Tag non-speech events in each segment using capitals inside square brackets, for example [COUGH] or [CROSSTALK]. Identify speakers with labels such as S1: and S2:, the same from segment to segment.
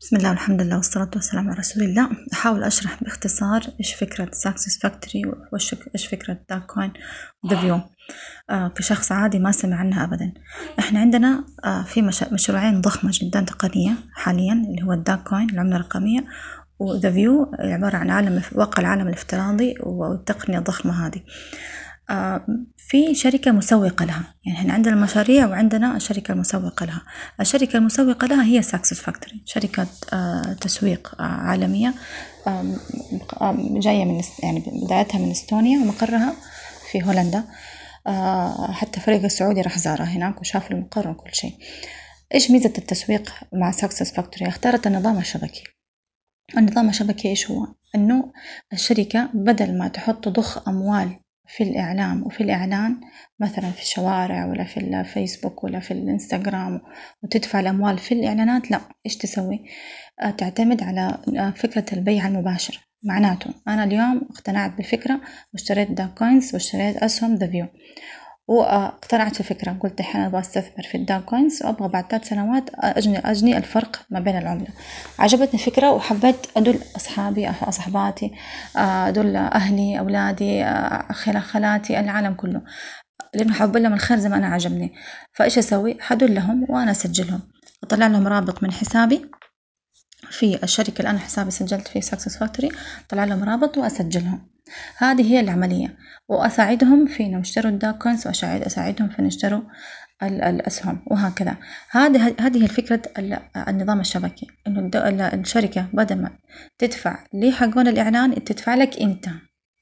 S1: بسم الله والحمد لله والصلاة والسلام على رسول الله. أحاول أشرح باختصار إيش فكرة Success Factory وإيش فكرة DagCoin The View في شخص عادي ما سمع عنها أبدا. إحنا عندنا آه في مش مشروعين ضخمة جدا تقنية حاليا اللي هو ال DagCoin العملة الرقمية و The View عبارة عن عالم واقع العالم الافتراضي والتقنية الضخمة هذه. في شركة مسوقة لها. يعني إحنا عندنا المشاريع وعندنا الشركة المسوقة لها. الشركة المسوقة لها هي Success Factory شركة آه، تسويق آه، عالمية جاية من يعني بدايتها من إستونيا ومقرها في هولندا. حتى فريق السعودي راح زارها هناك وشاف المقر وكل شيء. إيش ميزة التسويق مع Success Factory اختارت النظام الشبكي. النظام الشبكي إيش هو؟ إنه الشركة بدل ما تحط تضخ أموال في الإعلام وفي الإعلان مثلا في الشوارع ولا في الفيسبوك ولا في الإنستغرام وتدفع الأموال في الإعلانات لا. إيش تسوي؟ آه، تعتمد على آه، فكرة البيع المباشر. معناته أنا اليوم اقتنعت بالفكرة واشتريت DagCoins واشتريت أسهم The View وأقتنعت الفكرة قلت الحين أبغى أستثمر في ال DagCoins وأبغى بعد ثلاث سنوات أجني أجني الفرق ما بين العملة. عجبتني الفكرة وحبيت أدل أصحابي أصحباتي أدل أهلي أولادي خالاتي العالم كله. لأنه حب لهم الخير زي ما أنا عجبني. فإيش أسوي؟ حدلهم وأنا أسجلهم. أطلع لهم رابط من حسابي. في الشركة اللي أنا حسابي سجلت فيه Success Factory طلع لهم رابط وأسجلهم. هذه هي العملية. وأساعدهم في إنهم يشتروا ال DagCoins وأساعدهم في إنهم يشتروا الأسهم وهكذا. هذه هذه الفكرة النظام الشبكي. إنه الشركة بدل ما تدفع لحقون الإعلان تدفع لك أنت.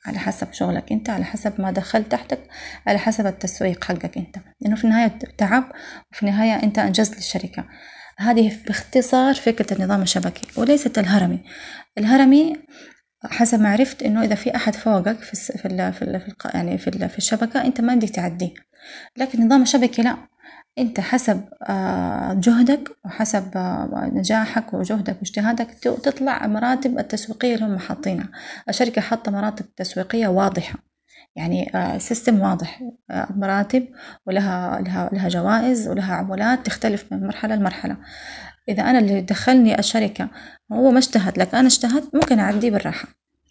S1: على حسب شغلك أنت على حسب ما دخلت تحتك على حسب التسويق حقك أنت. لأنه في النهاية تعب وفي النهاية أنت أنجزت للشركة. هذه باختصار فكرة النظام الشبكي وليست الهرمي. الهرمي حسب ما عرفت إنه إذا في أحد فوقك في. في ال... في, ال... في الق... يعني في, ال... في الشبكة أنت ما بدك تعديه. لكن النظام الشبكي لا. أنت حسب آه، جهدك وحسب آه، نجاحك وجهدك واجتهادك تطلع مراتب التسويقية اللي هم حاطينها. الشركة حاطة مراتب تسويقية واضحة. يعني سيستم آه، واضح. مراتب ولها لها لها جوائز ولها عمولات تختلف من مرحلة لمرحلة. إذا أنا اللي دخلني الشركة هو ما اجتهد لك أنا اجتهدت ممكن أعديه بالراحة.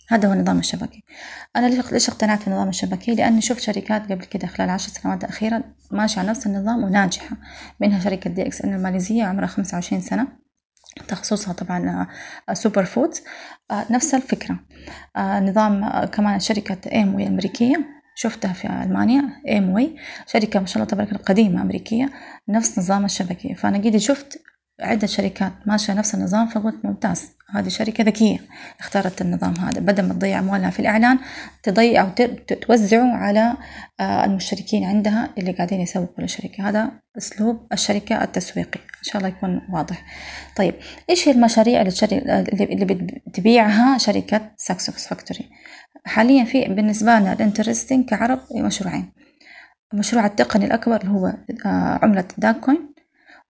S1: هذا هو النظام الشبكي. أنا ليش اقتنعت بالنظام الشبكي؟ لأني شفت شركات قبل كده خلال عشر سنوات الأخيرة ماشية على نفس النظام وناجحة. منها شركة DXN الماليزية عمرها خمسة وعشرين سنة. تخصصها طبعا super foods نفس الفكرة. نظام كمان شركة Amway الأمريكية شفتها في ألمانيا Amway شركة ما شاء الله تبارك الله قديمة أمريكية. نفس نظام الشبكي فأنا قد شفت عدة شركات ماشية نفس النظام فقلت ممتاز هذه شركة ذكية اختارت النظام هذا بدل ما تضيع أموالها في الإعلان تضيع أو توزعه على آه، المشتركين عندها اللي قاعدين يسوقوا للشركة هذا أسلوب الشركة التسويقي إن شاء الله يكون واضح. طيب إيش هي المشاريع اللي بتبيعها شركة Success Factory حاليا في بالنسبة لنا ال interesting كعرب مشروعين. المشروع التقني الأكبر اللي هو آه، عملة DagCoin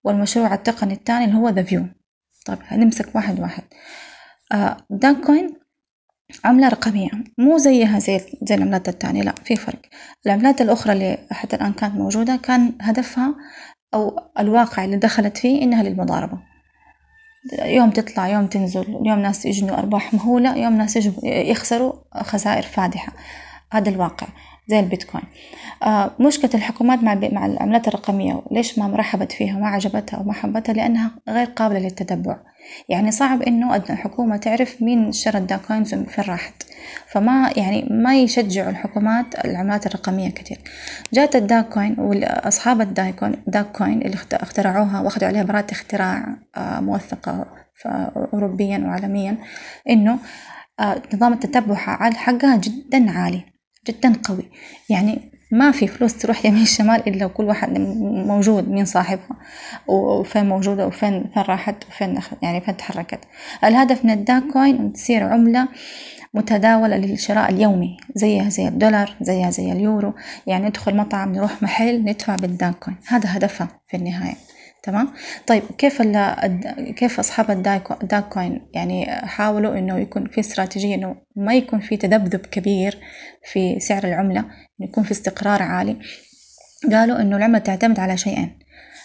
S1: والمشروع التقني الثاني اللي هو The View طيب هنمسك واحد واحد. آه كوين عملة رقمية. مو زيها زي زي العملات التانية لا في فرق. العملات الأخرى اللي حتى الآن كانت موجودة كان هدفها أو الواقع اللي دخلت فيه إنها للمضاربة. يوم تطلع يوم تنزل يوم ناس يجنوا أرباح مهولة يوم ناس يخسروا خسائر فادحة. هذا الواقع. زي البيتكوين آه مشكلة الحكومات مع مع العملات الرقمية ليش ما رحبت فيها وما عجبتها أو ما حبتها؟ لأنها غير قابلة للتتبع. يعني صعب إنه الحكومة تعرف مين اشترى ال DagCoins وفين راحت فما يعني ما يشجعوا الحكومات العملات الرقمية كثير. جات ال DagCoin وأصحاب ال DagCoin DagCoin اللي اخترعوها وأخذوا عليها براءة اختراع آه موثقة أوروبيا وعالميا إنه آه نظام التتبع حقها جدا عالي. جدا قوي. يعني ما في فلوس تروح يمين شمال إلا وكل واحد موجود مين صاحبها. وفين موجودة وفين فين راحت وفين يعني فين تحركت. الهدف من ال Dagcoin تصير عملة متداولة للشراء اليومي زيها زي الدولار زيها زي اليورو. يعني ندخل مطعم نروح محل ندفع بال Dagcoin هذا هدفها في النهاية. تمام؟ طيب كيف كيف أصحاب ال Dagcoin يعني حاولوا إنه يكون في استراتيجية إنه ما يكون في تذبذب كبير في سعر العملة يكون في استقرار عالي؟ قالوا إنه العملة تعتمد على شيئين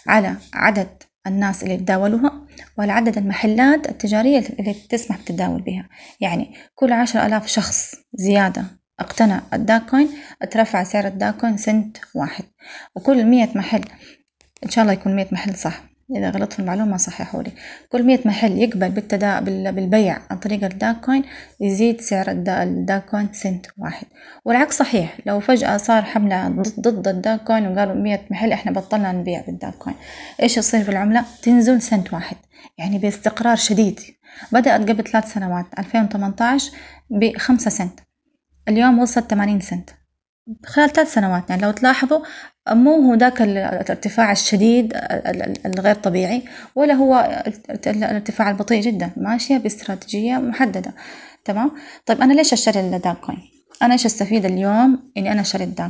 S1: على عدد الناس اللي تداولوها وعلى عدد المحلات التجارية اللي تسمح بالتداول بها. يعني كل عشر ألاف شخص زيادة اقتنع ال Dagcoin اترفع سعر ال Dagcoin سنت واحد وكل مية محل إن شاء الله يكون مية محل صح. إذا غلطت في المعلومة صححوا لي. كل مية محل يقبل بالتدا... بالبيع عن طريق ال Dagcoin يزيد سعر ال Dagcoin سنت واحد. والعكس صحيح. لو فجأة صار حملة ضد ال Dagcoin وقالوا مية محل إحنا بطلنا نبيع بال Dagcoin. إيش يصير في العملة؟ تنزل سنت واحد. يعني باستقرار شديد. بدأت قبل ثلاث سنوات 2018 بخمسة سنت. اليوم وصلت 80 سنت. خلال ثلاث سنوات يعني لو تلاحظوا مو هو ذاك الارتفاع الشديد الغير طبيعي ولا هو الارتفاع البطيء جدا. ماشية باستراتيجية محددة. تمام؟ طيب أنا ليش أشتري الداكوين أنا إيش أستفيد اليوم إني أنا شريت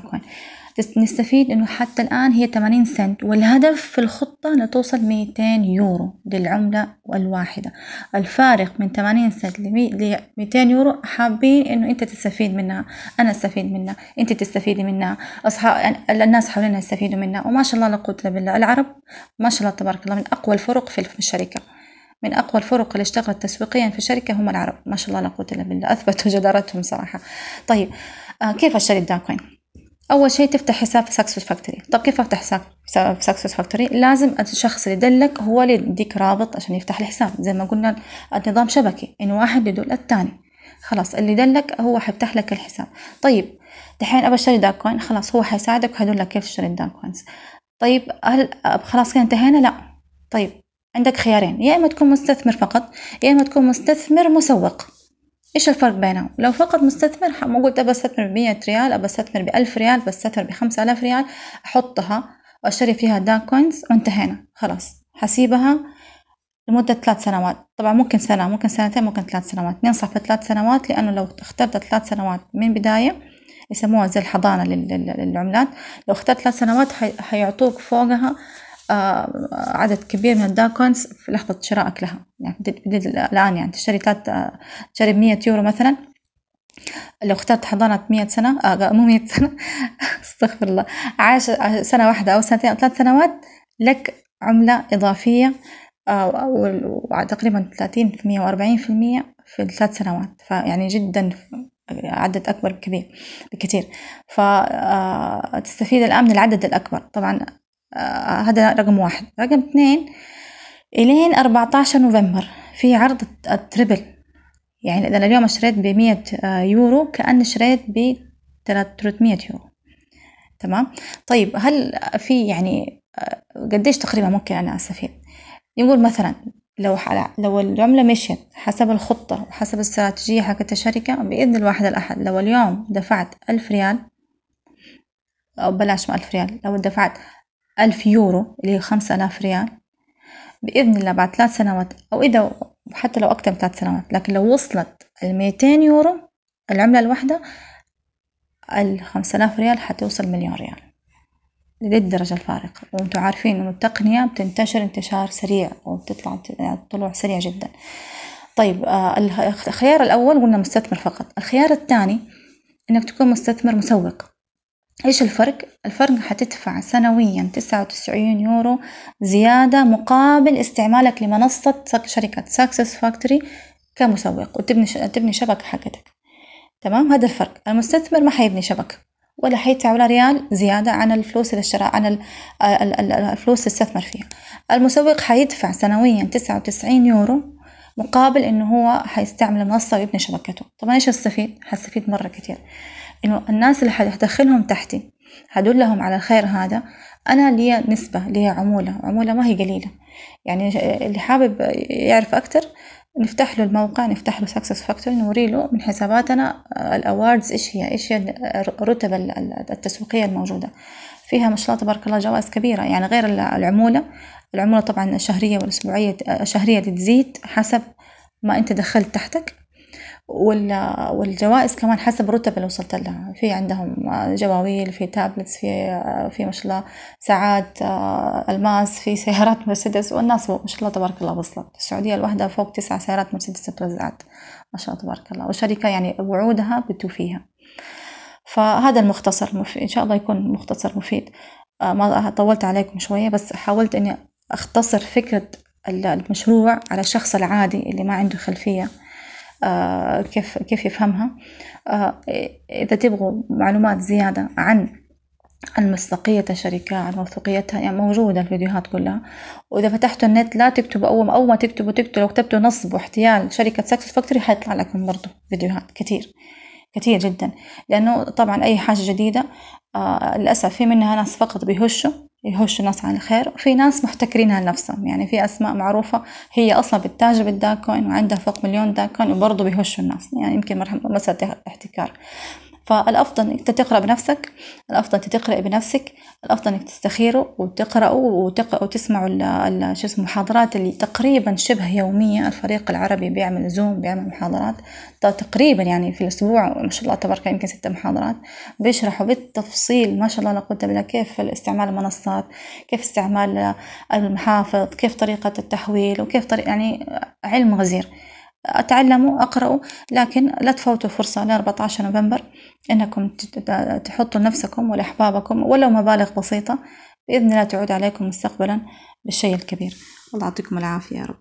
S1: نستفيد إنه حتى الآن هي 80 سنت والهدف في الخطة إنها توصل 200 يورو للعملة الواحدة. الفارق من 80 سنت ل 200 يورو حابين إنه أنت تستفيد منها أنا أستفيد منها أنت تستفيدي منها أصحاب الناس حوالينا يستفيدوا منها وما شاء الله لا قوة إلا بالله. العرب ما شاء الله تبارك الله من أقوى الفرق في الشركة. من أقوى الفرق اللي اشتغلت تسويقيا في الشركة هم العرب. ما شاء الله لا قوة إلا بالله. أثبتوا جدارتهم صراحة. طيب آه كيف أشتري ال Dagcoin؟ أول شيء تفتح حساب في Success Factory طب كيف أفتح حساب في Success Factory لازم الشخص اللي يدلك هو اللي يديك رابط عشان يفتح الحساب. زي ما قلنا النظام شبكي إنه واحد يدل الثاني. خلاص اللي دلك هو حيفتح لك الحساب. طيب دحين أبى أشتري Dagcoin خلاص هو حيساعدك وحيدلك كيف تشتري ال Dagcoins طيب هل خلاص كده انتهينا؟ لا. طيب عندك خيارين. يا إما تكون مستثمر فقط يا إما تكون مستثمر مسوق. إيش الفرق بينهم؟ لو فقط مستثمر قلت أبى أستثمر بمية ريال أبى أستثمر بألف ريال بستثمر بخمسة آلاف ريال أحطها وأشتري فيها Dagcoins وانتهينا. خلاص. حسيبها لمدة ثلاث سنوات. طبعا ممكن سنة ممكن سنتين ممكن ثلاث سنوات. ننصح في ثلاث سنوات لأنه لو اخترت ثلاث سنوات من بداية يسموها زي الحضانة للعملات لو اخترت ثلاث سنوات حيعطوك فوقها عدد كبير من الداكونز في لحظة شرائك لها. يعني الآن يعني تشتري ثلاث تشتري بمية يورو مثلا. لو اخترت حضانة مية سنة آه مو مية سنة. [LAUGHS] استغفر الله. عاش سنة واحدة أو سنتين أو ثلاث سنوات لك عملة إضافية آه تقريبا ثلاثين في المية وأربعين في المية في الثلاث سنوات. فيعني جدا عدد أكبر كبير بكثير. فتستفيد الآن من العدد الأكبر. طبعا آه هذا رقم واحد. رقم اثنين إلين أربعة عشر نوفمبر في عرض التربل يعني إذا اليوم اشتريت بمية آه، يورو كأني اشتريت ب 300 يورو. تمام؟ طيب هل في يعني آه، قديش تقريبا ممكن أنا أستفيد؟ نقول مثلا لو لو العملة مشيت حسب الخطة وحسب الاستراتيجية حقت الشركة بإذن الواحد الأحد لو اليوم دفعت ألف ريال أو بلاش ما ألف ريال لو دفعت ألف يورو اللي هي خمسة آلاف ريال. بإذن الله بعد ثلاث سنوات أو إذا حتى لو أكثر من ثلاث سنوات لكن لو وصلت الميتين يورو العملة الواحدة الخمسة آلاف ريال حتوصل مليون ريال. لدي الدرجة الفارقة. وأنتم عارفين إنه التقنية بتنتشر انتشار سريع وبتطلع طلوع سريع جدا. طيب آه الخيار الأول قلنا مستثمر فقط. الخيار الثاني إنك تكون مستثمر مسوق. إيش الفرق؟ الفرق حتدفع سنويا تسعة وتسعين يورو زيادة مقابل استعمالك لمنصة شركة Success Factory كمسوق وتبني تبني شبكة حقتك. تمام؟ هذا الفرق. المستثمر ما حيبني شبكة ولا حيدفع ولا ريال زيادة عن الفلوس اللي اشترى عن الفلوس اللي استثمر فيها. المسوق حيدفع سنويا تسعة وتسعين يورو مقابل إنه هو حيستعمل المنصة ويبني شبكته. طبعا إيش استفيد؟ حستفيد مرة كتير. إنه الناس اللي حدخلهم تحتي هدلهم على الخير هذا. أنا لي نسبة لي عمولة عمولة ما هي قليلة. يعني اللي حابب يعرف أكتر نفتح له الموقع نفتح له Success Factory نوري له من حساباتنا ال awards إيش هي إيش هي الرتب التسويقية الموجودة. فيها ما شاء الله تبارك الله جوائز كبيرة. يعني غير العمولة العمولة طبعا الشهرية والأسبوعية الشهرية تزيد حسب ما أنت دخلت تحتك. والجوائز كمان حسب الرتب اللي وصلت لها. في عندهم جواويل في tablets في في ما شاء الله ساعات آه، ألماس في سيارات مرسيدس والناس ما شاء الله تبارك الله وصلت. السعودية الواحدة فوق تسع سيارات مرسيدس توزعت ما شاء الله تبارك الله. والشركة يعني وعودها بتوفيها فهذا المختصر مفيد. إن شاء الله يكون مختصر مفيد. آه، ما طولت عليكم شوية بس حاولت إني أختصر فكرة المشروع على الشخص العادي اللي ما عنده خلفية. كيف كيف يفهمها؟ إذا تبغوا معلومات زيادة عن عن مصداقية الشركة عن موثوقيتها يعني موجودة الفيديوهات كلها. وإذا فتحتوا النت لا تكتبوا أول أول ما تكتبوا تكتبوا لو كتبتوا نصب واحتيال شركة Success Factory حيطلع لكم برضو فيديوهات كتير. كتير جدا. لأنه طبعا أي حاجة جديدة آه للأسف في منها ناس فقط بيهشوا يهشوا الناس عن الخير وفي ناس محتكرينها لنفسهم. يعني في أسماء معروفة هي أصلا بتتاجر بال Dagcoin وعندها فوق مليون Dagcoin وبرضه بيهشوا الناس. يعني يمكن مسألة احتكار. فالأفضل إنك تقرأ بنفسك الأفضل أنت تقرأي بنفسك الأفضل إنك تستخيروا وتقرأوا وتق... وتسمعوا ال... شو اسمه المحاضرات اللي تقريبا شبه يومية. الفريق العربي بيعمل زوم بيعمل محاضرات. تقريبا يعني في الأسبوع ما شاء الله تبارك يمكن ستة محاضرات. بيشرحوا بالتفصيل ما شاء الله لا قوة إلا بالله كيف استعمال المنصات كيف استعمال المحافظ كيف طريقة التحويل وكيف طريقة يعني علم غزير. اتعلموا اقرأوا لكن لا تفوتوا فرصة ل 14 نوفمبر إنكم تحطوا لنفسكم ولأحبابكم ولو مبالغ بسيطة بإذن الله تعود عليكم مستقبلا بالشيء الكبير. الله يعطيكم العافية يا رب.